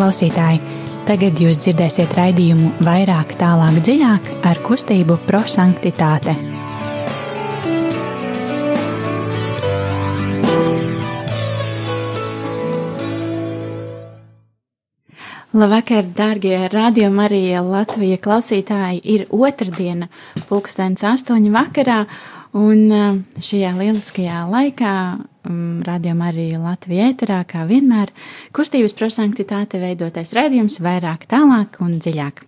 klausītāji! Tagad jūs dzirdēsiet raidījumu vairāk, tālāk, dziļāk ar kustību prosanktitāte. Labvakar, darbie radiokamā arī Latvijas klausītāji! Ir otrdiena, pulkstenis astoņi vakarā, un um, šajā lieliskajā laikā um, radiokamā arī Latvijas ēterā, kā vienmēr, kustības prosanktitāte veidotais raidījums vairāk, tālāk un dziļāk.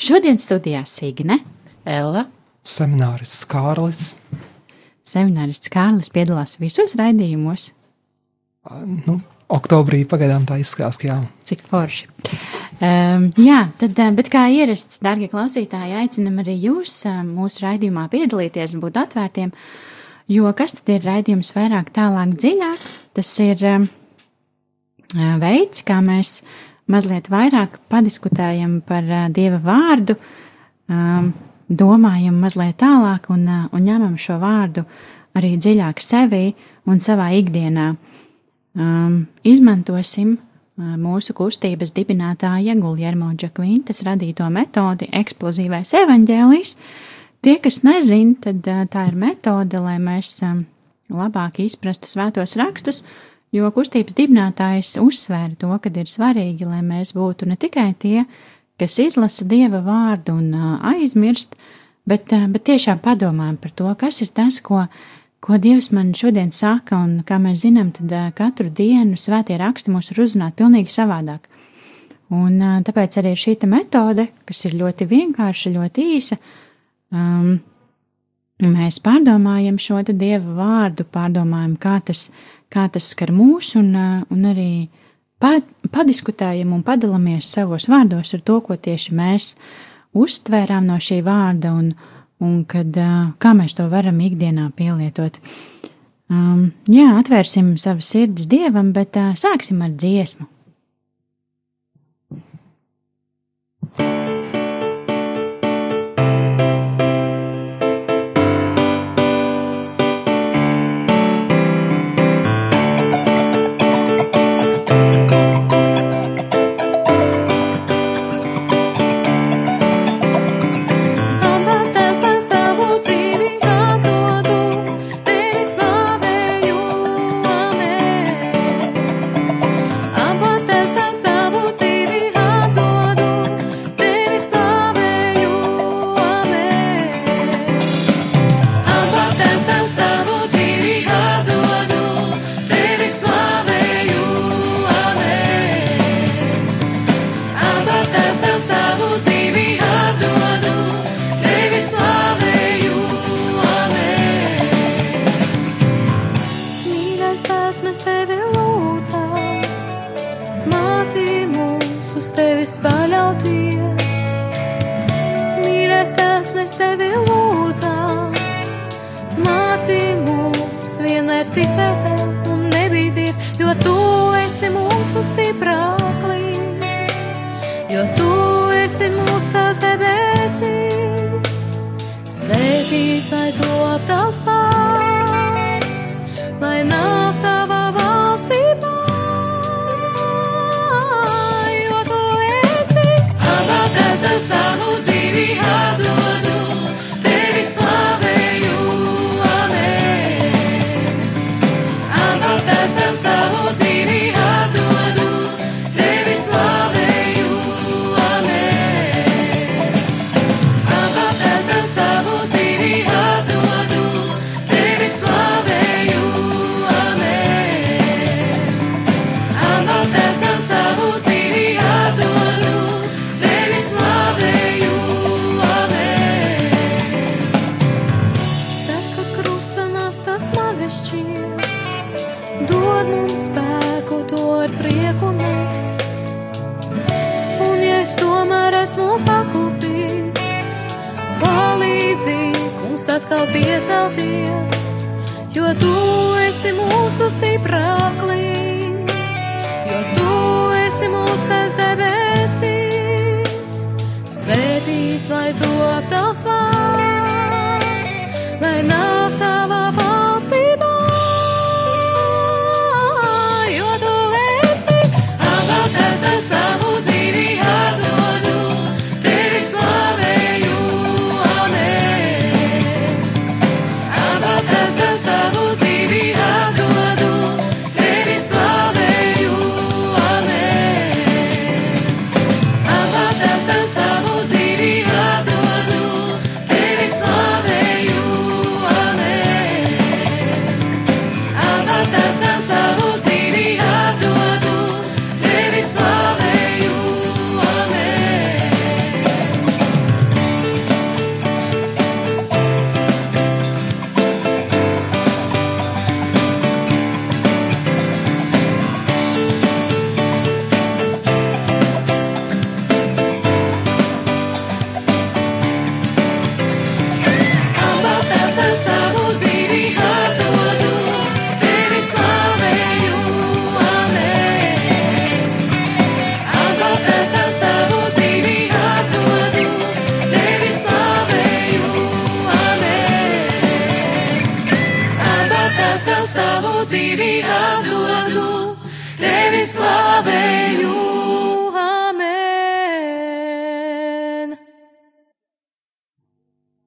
Šodien studijā Signe, Ella, seminārists Kārlis. Seminārists Kārlis piedalās visos raidījumos. Nu, oktobrī pagaidām tā izskatās, ka jā. Cik forši. Um, jā, tad, bet kā ierasts, darbie klausītāji, aicinam arī jūs mūsu raidījumā piedalīties un būt atvērtiem, jo kas tad ir raidījums vairāk, tālāk, dziļāk? Tas ir um, veids, kā mēs mazliet vairāk padiskutējam par uh, Dieva vārdu, um, domājam mazliet tālāk un, uh, un ņemam šo vārdu arī dziļāk sevī un savā ikdienā um, izmantosim mūsu kustības dibinātāja Guljermo Džakvintas radīto metodi eksplozīvais evaņģēlijs. Tie, kas nezin, tad tā ir metode, lai mēs labāk izprastu svētos rakstus, jo kustības dibinātājs uzsvēra to, ka ir svarīgi, lai mēs būtu ne tikai tie, kas izlasa Dieva vārdu un aizmirst, bet, bet tiešām padomājam par to, kas ir tas, ko ko Dievs man šodien saka, un kā mēs zinām, tad katru dienu svētie raksti mūs var uzrunāt pilnīgi savādāk. Un tāpēc arī šī metode, kas ir ļoti vienkārša, ļoti īsa, um, mēs pārdomājam šo Dieva vārdu, pārdomājam, kā tas, kā tas skar mūs, un, un arī padiskutējam un padalāmies savos vārdos ar to, ko tieši mēs uztvērām no šī vārda. Un, un kad, kā mēs to varam ikdienā pielietot. Um, jā, atvērsim savas sirds dievam, bet uh, sāksim ar dziesmu. Atkal savu dzīvi atdodu, tevi slavēju. Amen.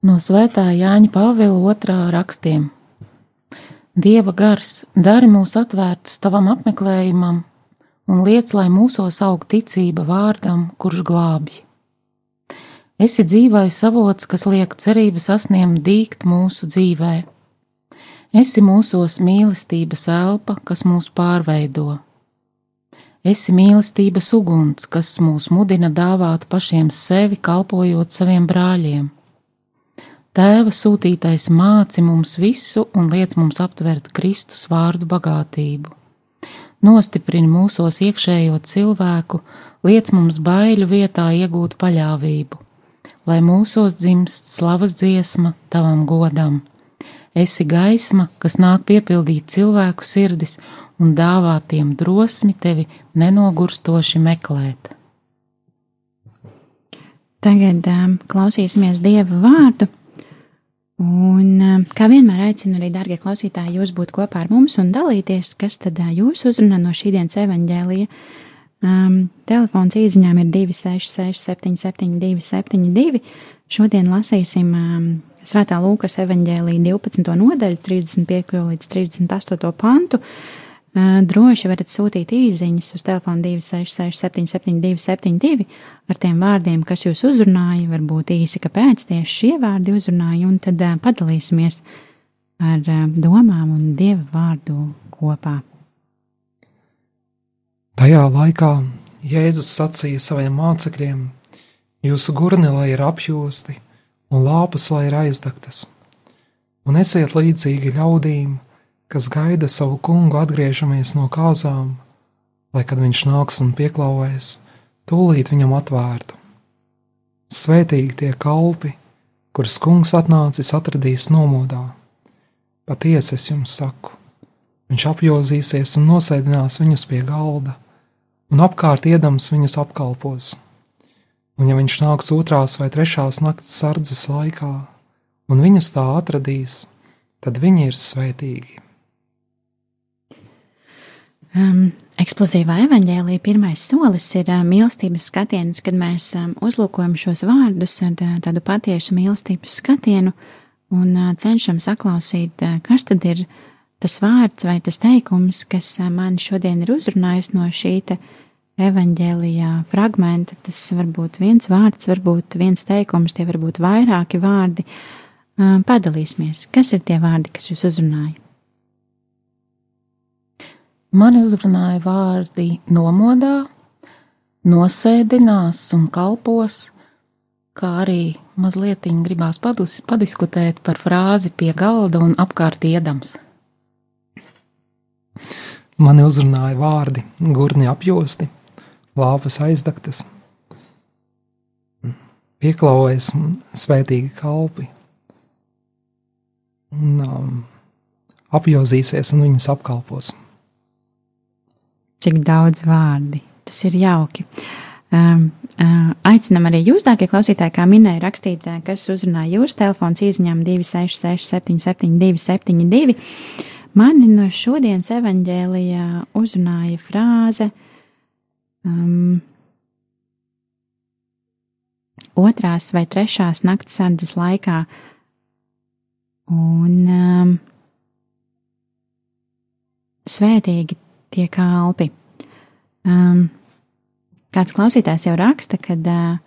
No svētā Jāņa Pāvila otrā rakstiem. Dieva gars, dari mūs atvērtus tavam apmeklējumam un liec, lai mūsos aug ticība vārdam, kurš glābj. Esi dzīvais savots, kas liek cerību sasniemt dīkt mūsu dzīvēm Esi mūsos mīlestības elpa, kas mūs pārveido. Esi mīlestības uguns, kas mūs mudina dāvāt pašiem sevi, kalpojot saviem brāļiem. Tēva sūtītais māci mums visu un liec mums aptvert Kristus vārdu bagātību. Nostiprini mūsos iekšējo cilvēku, liec mums baiļu vietā iegūt paļāvību, lai mūsos dzimst slavas dziesma tavam godam. Esi gaisma, kas nāk piepildīt cilvēku sirdis un dāvā tiem drosmi tevi nenogurstoši meklēt. Tagad um, klausīsimies Dieva vārdu. Un, um, kā vienmēr, aicinu arī, darbie klausītāji, jūs būt kopā ar mums un dalīties, kas tad uh, jūs uzrunā no šīdienas evaņģēlija. Um, telefons īsiņām ir 266, 772, 72. Šodien lasīsim um, Svētā Lūkas evaņģēlija 12. nodaļu, 35. līdz 38. pantu. Droši varat sūtīt īsiņas uz telefonu 266, 772, 72 ar tiem vārdiem, kas jūs uzrunāja, varbūt īsi, kāpēc tieši šie vārdi uzrunāja, un tad padalīsimies ar domām un dieva vārdu kopā. Tajā laikā Jēzus sacīja saviem mācekļiem: Jūsu gurni lai ir apjosti, un lāpas lai ir aizdaktas, un esiet līdzīgi ļaudīm, kas gaida savu kungu atgriežamies no kāzām, lai, kad viņš nāks un pieklauvēs, tūlīt viņam atvērtu. Svētīgi tie kalpi, kurus kungs atnācis atradīs nomodā. Patiesi es jums saku, viņš apjozīsies un nosēdinās viņus pie galda, un apkārt iedams viņus apkalpos. Un ja viņš nāks otrās vai trešās nakts sardzes laikā, un viņus tā atradīs, tad viņi ir svētīgi. Um, eksplozīvā evaņģēlīja pirmais solis ir uh, mīlestības skatiens, kad mēs um, uzlūkojam šos vārdus ar uh, tādu patiesu mīlestības skatienu un uh, cenšam saklausīt, uh, kas tad ir tas vārds vai tas teikums, kas uh, man šodien ir uzrunājis no šī evaņģēlijā fragmenta. Tas var būt viens vārds, varbūt viens teikums, tie var būt vairāki vārdi. Padalīsimies, kas ir tie vārdi, kas jūs uzrunāja? Mani uzrunāja vārdi nomodā, nosēdinās un kalpos, kā arī mazliet gribās padus, padiskutēt par frāzi pie galda un apkārt iedams. Mani uzrunāja vārdi, gurni apjosti, lāpas aizdaktas, pieklauvēs svētīgi kalpi un um, apjozīsies un viņus apkalpos cik daudz vārdi. Tas ir jauki. Um, uh, aicinam arī jūs, dārgie klausītāji, kā minēja, rakstīt, uh, kas uzrunā jūsu telefons izņem 266, 772, 72. Mani no šodienas evaņģēlijā uzrunāja frāze um, otrās vai trešās naktas sardzes laikā. Un um, svētīgi tie kalpi. Um, kāds klausītājs jau raksta, kad uh,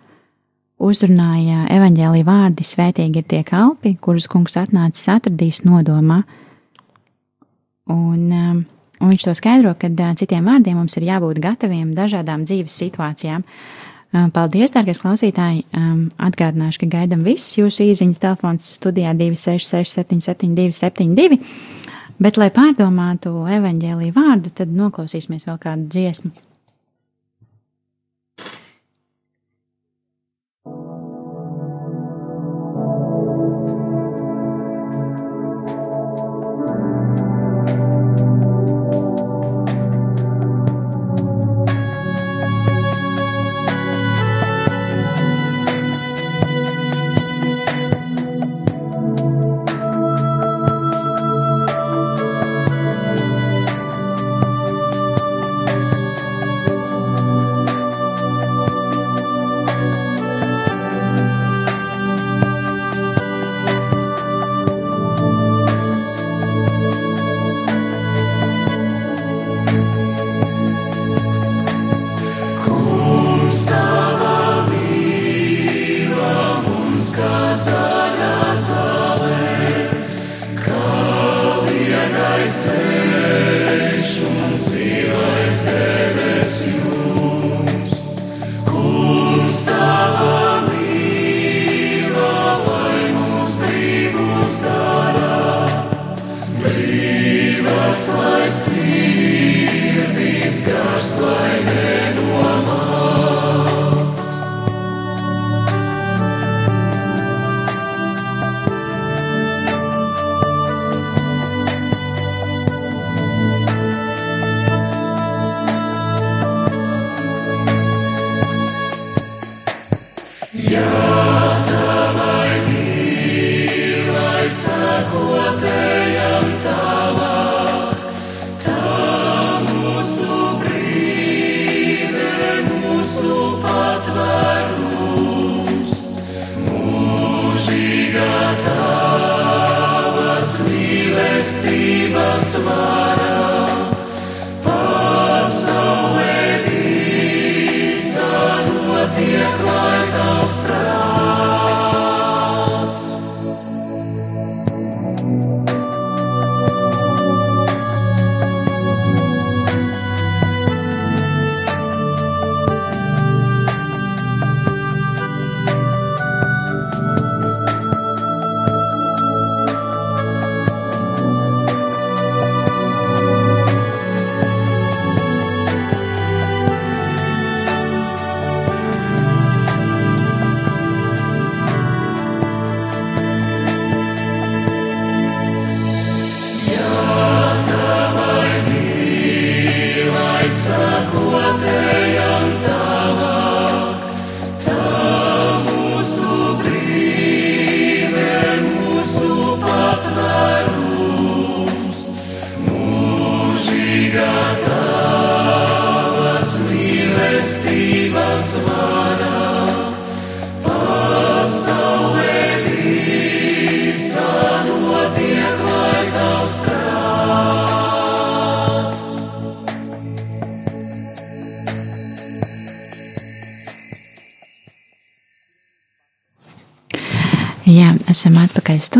uzrunāja evaņģēlī vārdi svētīgi ir tie kalpi, kurus kungs atnācis atradīs nodomā. Un, um, un viņš to skaidro, ka citiem vārdiem mums ir jābūt gataviem dažādām dzīves situācijām. Paldies, dārgais klausītāji! Atgādināšu, ka gaidam visus jūsu īsiņas telefons studijā 266 772 72. Bet, lai pārdomātu evaņģēlīju vārdu, tad noklausīsimies vēl kādu dziesmu.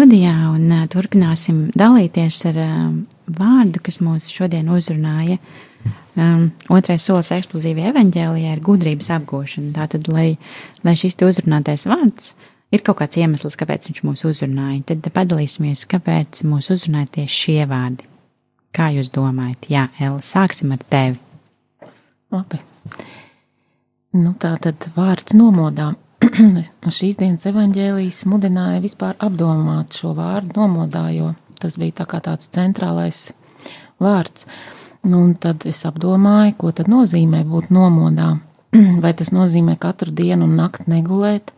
Studijā un uh, turpināsim dalīties ar uh, vārdu, kas mūs šodien uzrunāja. Um, otrais solis eksplozīvajā evaņģēlijā ir gudrības apgūšana. Tātad, lai, lai šis uzrunātais vārds ir kaut kāds iemesls, kāpēc viņš mūs uzrunāja, tad padalīsimies, kāpēc mūs uzrunāja tieši šie vārdi. Kā jūs domājat? Jā, Ella, sāksim ar tevi. Labi. Nu, tā tad vārds nomodā. Šīs dienas evaņģēlijas mudināja vispār apdomāt šo vārdu nomodā, jo tas bija tā kā tāds centrālais vārds. Nu, un tad es apdomāju, ko tad nozīmē būt nomodā. Vai tas nozīmē katru dienu un nakti negulēt?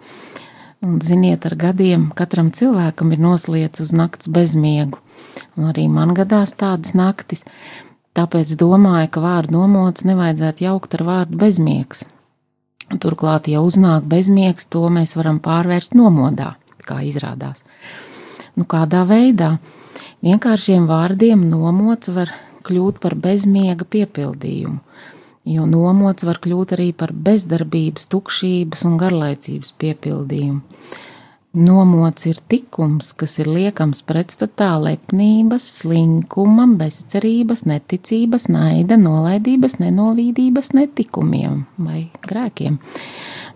Un, ziniet, ar gadiem katram cilvēkam ir noslēdz uz nakts bezmiegu. Un arī man gadās tādas naktis, tāpēc domāju, ka vārdu nomods nevajadzētu jaukt ar vārdu bezmiegs. Turklāt, ja uznāk bezmiegs, to mēs varam pārvērst nomodā, kā izrādās. Nu, kādā veidā? Vienkāršiem vārdiem nomods var kļūt par bezmiega piepildījumu, jo nomods var kļūt arī par bezdarbības, tukšības un garlaicības piepildījumu. Nomods ir tikums, kas ir liekams pretstatā lepnības, slinkuma, bezcerības, neticības, naida, nolaidības, nenovīdības netikumiem vai grēkiem.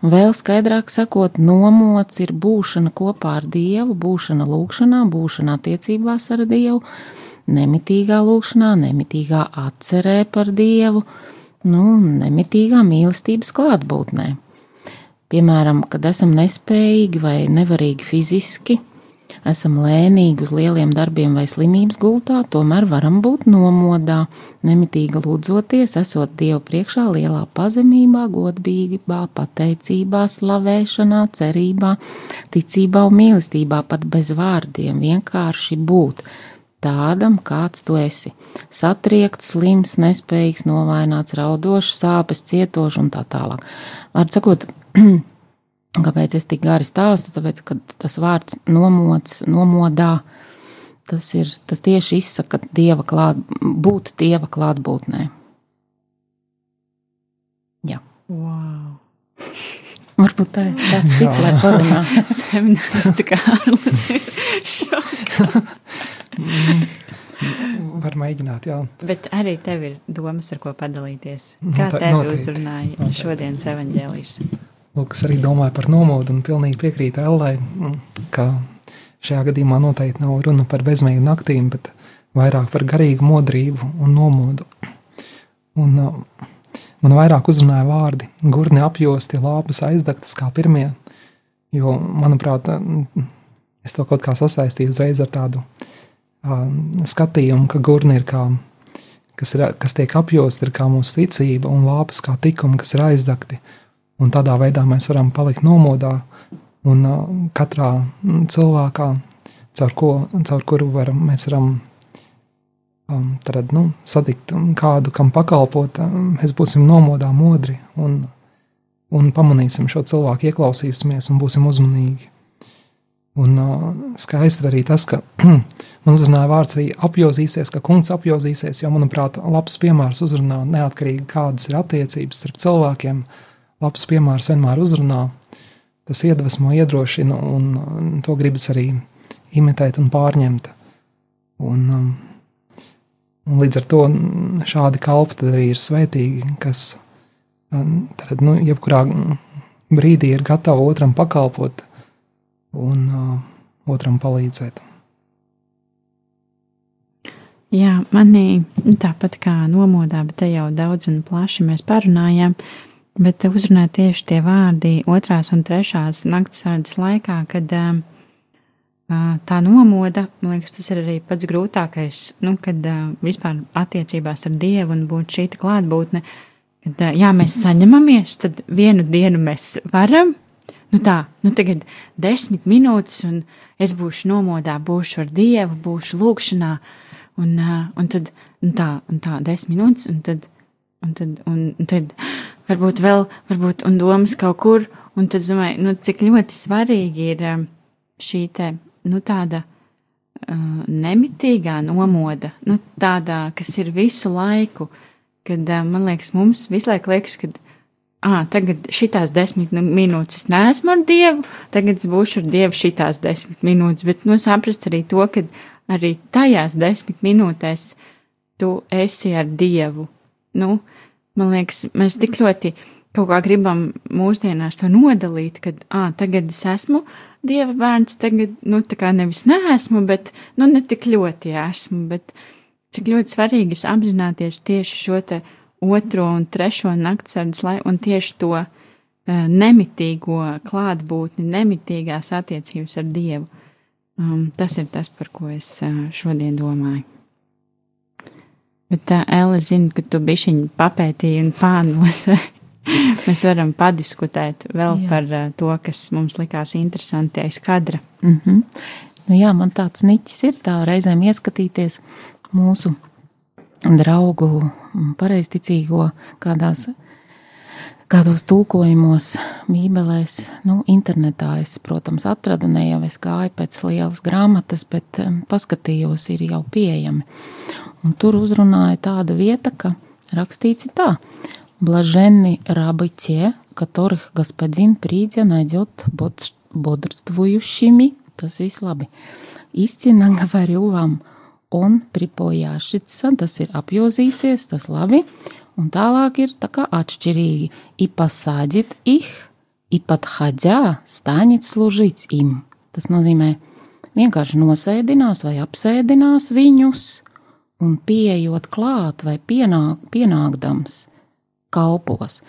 Vēl skaidrāk sakot, nomods ir būšana kopā ar Dievu, būšana lūkšanā, būšana attiecībās ar Dievu, nemitīgā lūkšanā, nemitīgā atcerē par Dievu, nu, nemitīgā mīlestības klātbūtnē. Piemēram, kad esam nespējīgi vai nevarīgi fiziski, esam lēnīgi uz lieliem darbiem vai slimības gultā, tomēr varam būt nomodā, nemitīgi lūdzoties, esot Dievu priekšā lielā pazemībā, godbīgībā, pateicībā, slavēšanā, cerībā, ticībā un mīlestībā, pat bez vārdiem, vienkārši būt tādam, kāds tu esi. Satriekts, slims, nespējīgs, novaināts, raudošs, sāpes, cietošs un tā tālāk. Vārds sakot, Kāpēc es tik gari stāstu? Tāpēc, ka tas vārds nomods, nomodā, tas, ir, tas tieši izsaka dieva klāt, būt dieva klātbūtnē. Jā. Wow. Varbūt tā ir tāds cits, lai parunā. Seminārs, tā kā ārlis ir šokā. Var mēģināt, jā. Bet arī tev ir domas, ar ko padalīties. Nu, Kā Note- tevi noteikti. uzrunāja Noteikti. šodienas evaņģēlijas? Lūk, es arī domāju par nomodu un pilnīgi piekrītu Ellai, mm, ka šajā gadījumā noteikti nav runa par bezmēgu naktīm, bet vairāk par garīgu modrību un nomodu. Un uh, man vairāk uzrunāja vārdi - gurni apjosti, lāpas aizdegtas kā pirmie, jo, manuprāt, mm, es to kaut kā sasaistīju uzreiz ar tādu uh, skatījumu, ka gurni ir kā, kas, ir, kas tiek apjosti, ir kā mūsu ticība, un lāpas kā tikumi, kas ir aizdegti. Un tādā veidā mēs varam palikt nomodā un uh, katrā mm, cilvēkā, caur, ko, caur kuru varam, mēs varam um, tad, nu, satikt um, kādu, kam pakalpot, um, mēs būsim nomodā modri un, un pamanīsim šo cilvēku, ieklausīsimies un būsim uzmanīgi. Un uh, skaisti arī tas, ka man uzrunāja vārds arī apjozīsies, ka kungs apjozīsies, jo, manuprāt, labs piemērs uzrunā neatkarīgi kādas ir attiecības starp cilvēkiem, labs piemērs vienmēr uzrunā, tas iedvesmo, iedrošina, un, to gribas arī imitēt un pārņemt. Un, um, un līdz ar to šādi kalpi arī ir svētīgi, kas um, tad, nu, jebkurā brīdī ir gatavi otram pakalpot un uh, otram palīdzēt. Jā, manī tāpat kā nomodā, bet te jau daudz un plaši mēs parunājām, bet uzrunāja tieši tie vārdi otrās un trešās naktas sārdas laikā, kad uh, tā nomoda, man liekas, tas ir arī pats grūtākais, nu, kad uh, vispār attiecībās ar Dievu un būt šī klātbūtne, kad, uh, jā, mēs saņemamies, tad vienu dienu mēs varam, nu tā, nu tagad desmit minūtes un es būšu nomodā, būšu ar Dievu, būšu lūkšanā, un, uh, un tad, un tā, un tā, desmit minūtes, un tad, un tad, un, un tad varbūt vēl, varbūt, un domas kaut kur, un tad, es domāju, nu, cik ļoti svarīgi ir um, šī te, nu, tāda uh, nemitīgā nomoda, nu, tādā, kas ir visu laiku, kad, uh, man liekas, mums visu laiku liekas, kad, ah, tagad šitās desmit minūtes es neesmu ar Dievu, tagad es būšu ar Dievu šitās desmit minūtes, bet, nu, saprast arī to, ka arī tajās desmit minūtēs tu esi ar Dievu. Nu, man liekas, mēs tik ļoti kaut kā gribam mūsdienās to nodalīt, kad, ah, tagad es esmu Dieva bērns, tagad, nu, tā kā nevis neesmu, bet, nu, ne tik ļoti esmu, bet cik ļoti svarīgi ir apzināties tieši šo te otro un trešo naktsardas lai, un tieši to uh, nemitīgo klātbūtni, nemitīgās attiecības ar Dievu. Um, tas ir tas, par ko es uh, šodien domāju. Bet, uh, Ella, zinu, ka tu bišķiņi papētīji un pānus. Mēs varam padiskutēt vēl jā. par to, kas mums likās interesanti aiz kadra. Mm -hmm. nu, jā, man tāds niķis ir tā reizēm ieskatīties mūsu draugu pareizticīgo kādās, kādos tulkojumos, bībelēs, nu, internetā es, protams, atradu, ne jau es gāju pēc lielas grāmatas, bet um, paskatījos, ir jau pieejami. Un tur uzrunāja tāda vieta, ka rakstīts tā. Блаженны рабы те, которых господин придя найдет бодрствующими, tas viss labi. Истинно говорю вам, un pripojāšits, tas ir apjozīsies, tas labi, Un tālāk ir tā kā atšķirīgi. I pasādīt ih, i pat haģā stāņit služīts im. Tas nozīmē vienkārši nosēdinās vai apsēdinās viņus, un pieejot klāt vai pienāk, pienākdams kalpos.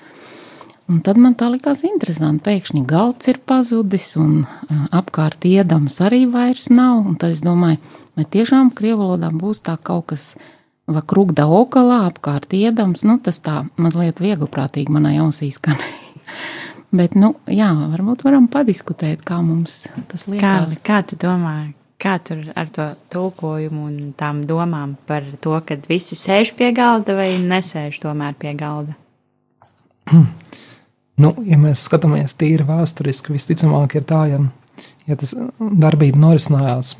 Un tad man tā likās interesanti. Pēkšņi galds ir pazudis, un e, apkārt iedams arī vairs nav. Un tad es domāju, vai tiešām krievu valodā būs tā kaut kas tāds vakrūkda okalā, apkārt iedams. Nu, tas tā mazliet viegliprātīgi manai ausī skanēja. Bet, nu, jā, varbūt varam padiskutēt, kā mums tas liekas. Kā, kā tu domā, kā tur ar to tulkojumu un tām domām par to, ka visi sēž pie galda vai nesēž tomēr pie galda? Nu, ja mēs skatāmies tīri vēsturiski, visticamāk ir tā, ja, ja tas darbība norisinājās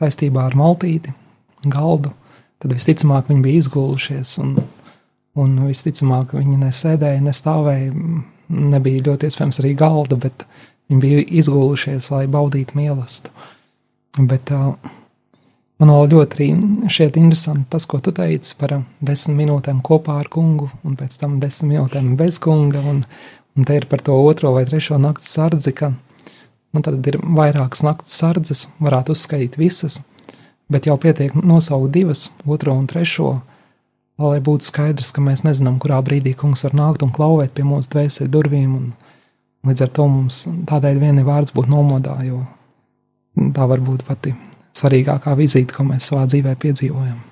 saistībā ar maltīti, galdu, tad visticamāk viņi bija izgulušies, un, un visticamāk viņi nesēdēja, nestāvēja, nebija ļoti iespējams arī galda, bet viņi bija izgulušies, lai baudītu mīlestību. Bet, Man vēl ļoti šķiet interesanti tas, ko tu teici par desmit minūtēm kopā ar kungu, un pēc tam desmit minūtēm bez kunga. Un, un te ir par to otro vai trešo nakts sardzi, ka nu, tad ir vairākas nakts sardzes, varētu uzskaitīt visas, bet jau pietiek nosaukt divas, otro un trešo, lai būtu skaidrs, ka mēs nezinām, kurā brīdī kungs var nākt un klauvēt pie mūsu dvēseli durvīm. Un, līdz ar to mums tādēļ vien ir vērts būt nomodā, jo tā var būt pati svarīgākā vizīte, ko mēs savā dzīvē piedzīvojam.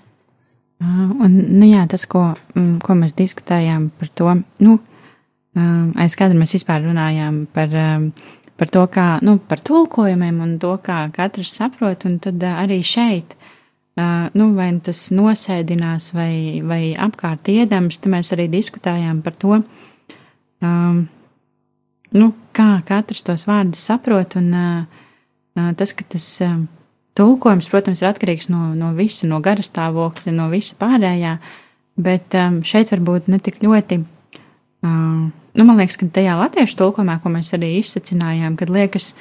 Un, nu jā, tas, ko, mm, ko mēs diskutējām par to, nu, aiz kāda mēs vispār runājām par, par to, kā, nu, par tulkojumiem un to, kā katrs saprot, un tad arī šeit, nu, vai tas nosēdinās vai, vai apkārt iedams, tad mēs arī diskutējām par to, um, nu, kā katrs tos vārdus saprot, un uh, tas, ka tas. Uh, tulkojums, protams, ir atkarīgs no, no visa, no gara stāvokļa, no visa pārējā, bet um, šeit varbūt ne tik ļoti. Uh, nu, man liekas, ka tajā latviešu tulkojumā, ko mēs arī izsacinājām, kad liekas,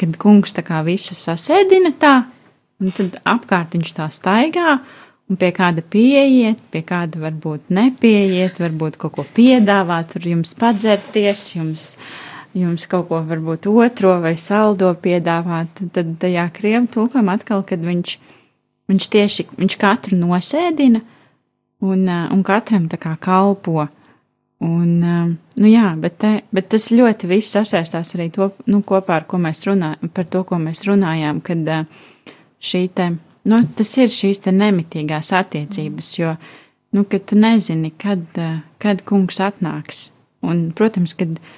kad kungs tā kā visu sasēdina tā, un tad apkārt viņš tā staigā, un pie kāda pieiet, pie kāda varbūt nepieiet, varbūt kaut ko piedāvā, tur jums padzerties, jums uh, jums kaut ko varbūt otro vai saldo piedāvāt, tad tajā krievu tulkojumā atkal, kad viņš, viņš tieši, viņš katru nosēdina un, un katram tā kā kalpo. Un, nu jā, bet, te, bet tas ļoti viss sasaistās arī to, nu, kopā ar ko mēs runājam, par to, ko mēs runājām, kad šī te, nu, tas ir šīs te nemitīgās attiecības, jo, nu, kad tu nezini, kad, kad kungs atnāks. Un, protams, kad, uh,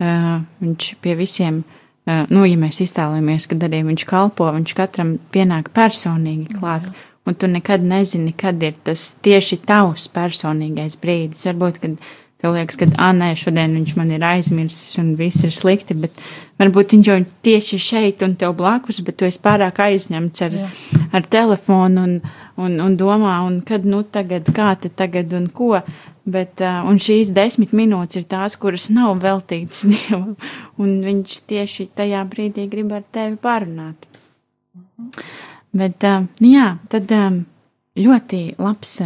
viņš pie visiem, nu, ja mēs iztēlojamies, kad arī viņš kalpo, viņš katram pienāk personīgi klāt. Jā. Un tu nekad nezini, kad ir tas tieši tavs personīgais brīdis. Varbūt, kad tev liekas, ka, ah, nē, šodien viņš man ir aizmirsis un viss ir slikti, bet varbūt viņš jau ir tieši šeit un tev blakus, bet tu esi pārāk aizņemts ar, Jā. ar telefonu un, un, un domā, un kad, nu, tagad, kā te tagad un ko. Bet, uh, un šīs desmit minūtes ir tās, kuras nav veltītas Dievam, un viņš tieši tajā brīdī grib ar tevi parunāt. Bet, uh, nu jā, tad um, ļoti labs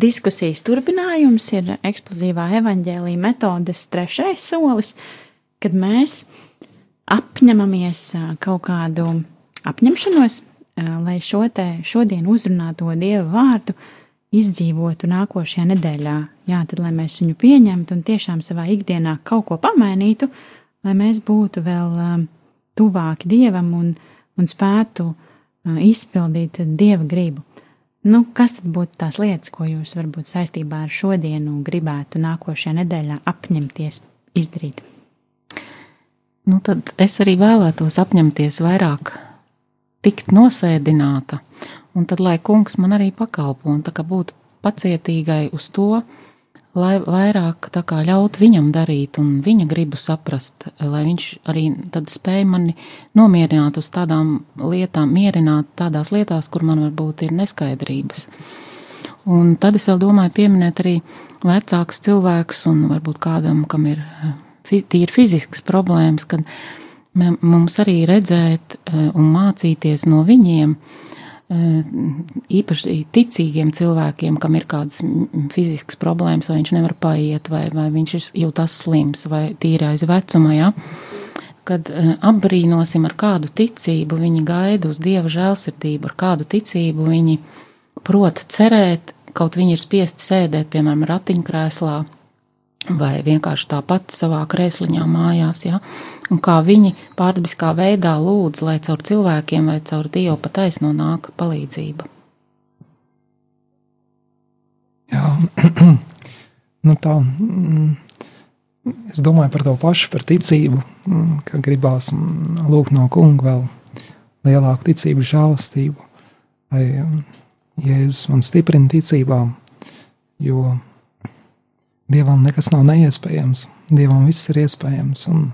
diskusijas turpinājums ir eksplozīvā evaņģēlīja metodes trešais solis, kad mēs apņemamies kaut kādu apņemšanos, lai šo te šodien uzrunāto Dieva vārdu izdzīvotu nākošajā nedēļā. Jā, tad, lai mēs viņu pieņemtu un tiešām savā ikdienā kaut ko pamainītu, lai mēs būtu vēl um, tuvāki Dievam un, un spētu uh, izpildīt Dieva gribu. Nu, kas tad būtu tās lietas, ko jūs varbūt saistībā ar šodienu gribētu nākošajā nedēļā apņemties izdarīt? Nu, tad es arī vēlētos apņemties vairāk tikt nosēdināta un tad lai kungs man arī pakalpo un tā kā būtu pacietīgai uz to, lai vairāk kā ļaut viņam darīt un viņa gribu saprast, lai viņš arī spēj mani nomierināt uz tādām lietām, mierināt tādās lietās, kur man varbūt ir neskaidrības. Un tad es vēl domāju pieminēt arī vecāks cilvēks un varbūt kādam, kam ir tīri fizisks problēmas, kad mums arī redzēt eh, un mācīties no viņiem, uh, Eh, īpaši ticīgiem cilvēkiem, kam ir kādas fiziskas problēmas, vai viņš nevar paiet, vai, vai viņš ir jūtas slims, vai tīri aiz vecuma, ja? kad eh, apbrīnosim, ar kādu ticību viņi gaida uz dieva žēlsirdību, ar kādu ticību viņi prot cerēt, kaut viņi ir spiesti sēdēt, piemēram, ratiņkrēslā, vai vienkārši tāpat savā krēsliņā mājās, ja? un kā viņi pārdabiskā veidā lūdz, lai caur cilvēkiem vai caur Dievu pataisno nāk palīdzība. Jā, nu tā, mm, es domāju par to pašu, par ticību, mm, ka gribās mm, lūgt no kunga vēl lielāku ticību, žēlastību, lai Jēzus man stiprina ticībā, jo Dievam nekas nav neiespējams. Dievam viss ir iespējams. Un,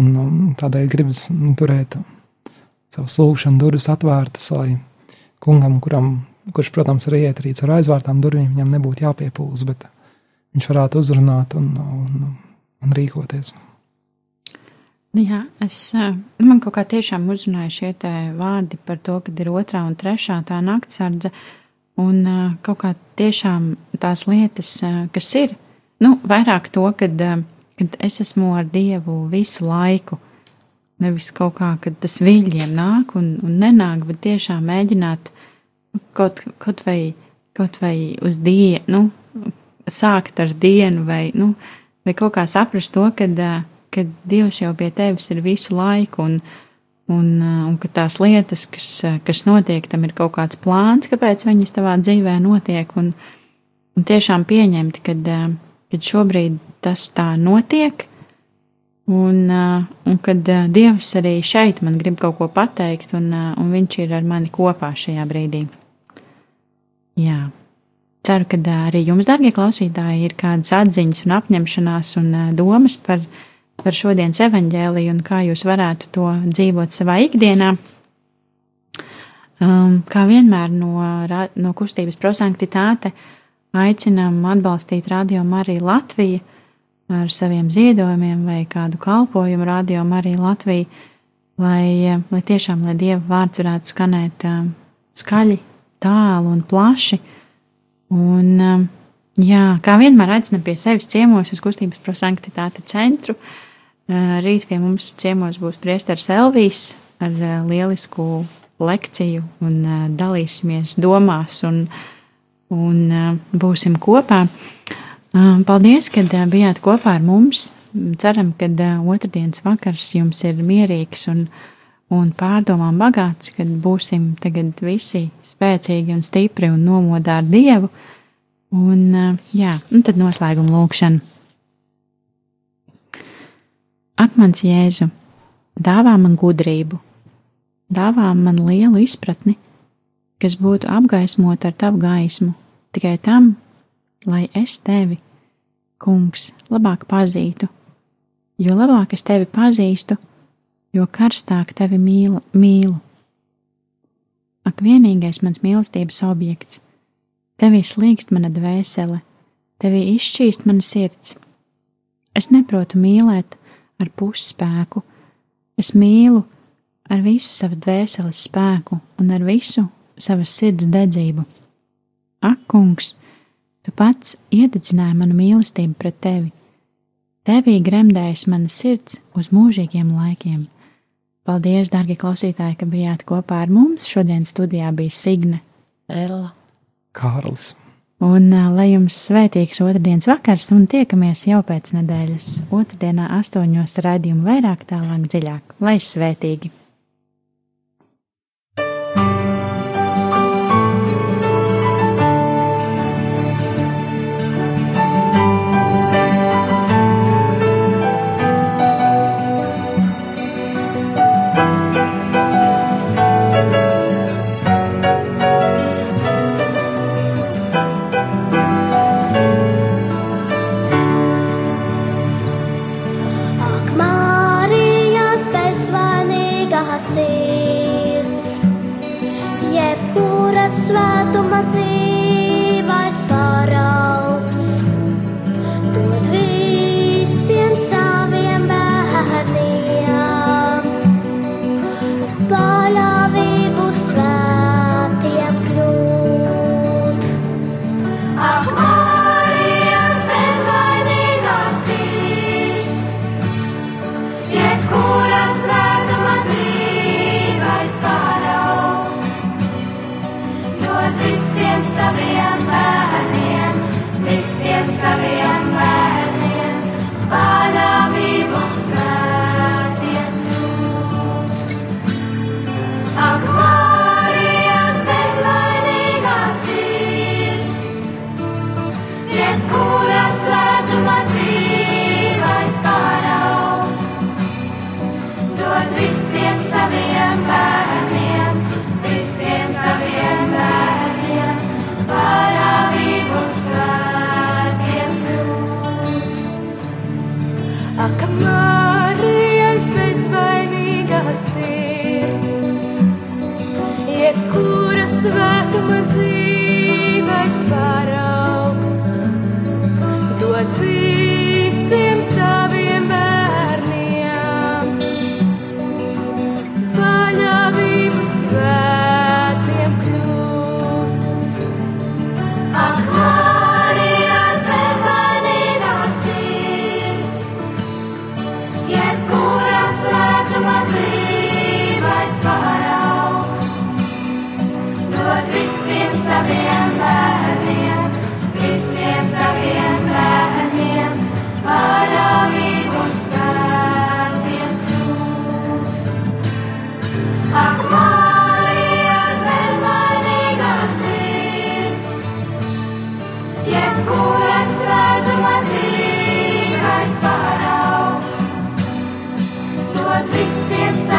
un, un tādēļ gribas turēt savas lūgšanas durvis atvērtas, lai kungam, kuram, kurš, protams, arī iet arī ar aizvērtām durvīm, viņam nebūtu jāpiepūlas, bet viņš varētu uzrunāt un, un, un rīkoties. Jā, es, eh, man kaut kā tiešām uzrunāja šie vārdi par to, ka ir otrā un trešā tā naktsardze, un kaut kā tiešām tās lietas, kas ir, nu, vairāk to, kad, kad es esmu ar Dievu visu laiku, nevis kaut kā, kad tas viļņiem nāk un, un nenāk, bet tiešām mēģināt kaut, kaut vai, kaut vai uz dienu, nu, sākt ar dienu vai, nu, vai kaut kā saprast to, kad, ka Dievs jau pie tevis ir visu laiku, un, un, un ka tās lietas, kas, kas notiek, tam ir kaut kāds plāns, kāpēc viņas tavā dzīvē notiek, un, un tiešām pieņemt, kad, kad šobrīd tas tā notiek, un, un kad Dievs arī šeit man grib kaut ko pateikt, un, un Viņš ir ar mani kopā šajā brīdī. Jā. Ceru, ka arī jums, darbie klausītāji, ir kādas atziņas un apņemšanās un domas par viņu par šodienas evaņģēliju un kā jūs varētu to dzīvot savā ikdienā. Um, kā vienmēr no, no kustības prosanktitāte aicinām atbalstīt Radio Mariju Latviju ar saviem ziedojumiem vai kādu kalpojumu Radio Mariju Latviju, lai, lai tiešām, lai Dieva vārds varētu skanēt um, skaļi, tālu un plaši. Un, um, jā, kā vienmēr aicinām pie sevis ciemos uz kustības prosanktitāte centru, uh, rīt pie mums ciemos būs priesteris Elvijas ar eh, lielisku lekciju un eh, dalīsimies domās un, un būsim kopā. Paldies, ka bijāt kopā ar mums. Ceram, ka otrdienas vakars jums ir mierīgs un, un pārdomām bagāts, kad būsim tagad visi spēcīgi un stipri un nomodā ar Dievu. Un, jā, un tad noslēguma lūkšana. Ak, mans jēzu, dāvā man gudrību, dāvā man lielu izpratni, kas būtu apgaismota ar tavu gaismu, tikai tam, lai es tevi, kungs, labāk pazītu. Jo labāk es tevi pazīstu, jo karstāk tevi mīlu. mīlu. Ak, vienīgais mans mīlestības objekts, tevī slīkst mana dvēsele, tevī izšķīst mana sirds. Es neprotu mīlēt, ar pusspēku. Es mīlu ar visu savu dvēseles spēku un ar visu savas sirds dedzību. Ak, kungs, tu pats iededzināji manu mīlestību pret tevi. Tevī gremdējas mana sirds uz mūžīgiem laikiem. Paldies, darbie klausītāji, ka bijāt kopā ar mums. Šodien studijā bija Signe, Ella, Kārlis. Un lai jums svētīgs otrdienas vakars, un tiekamies jau pēc nedēļas otrdienā astoņos raidījumu vairāk, tālāk, dziļāk, lai svētīgi! saviem bērniem, visiem saviem bērniem, panāvību svētiem ļūt. Ak, Marijas bezvainīgā sirds, jebkura svētuma dzīvais paraugs, dod visiem saviem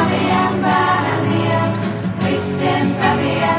saviem bērniem, visiem saviem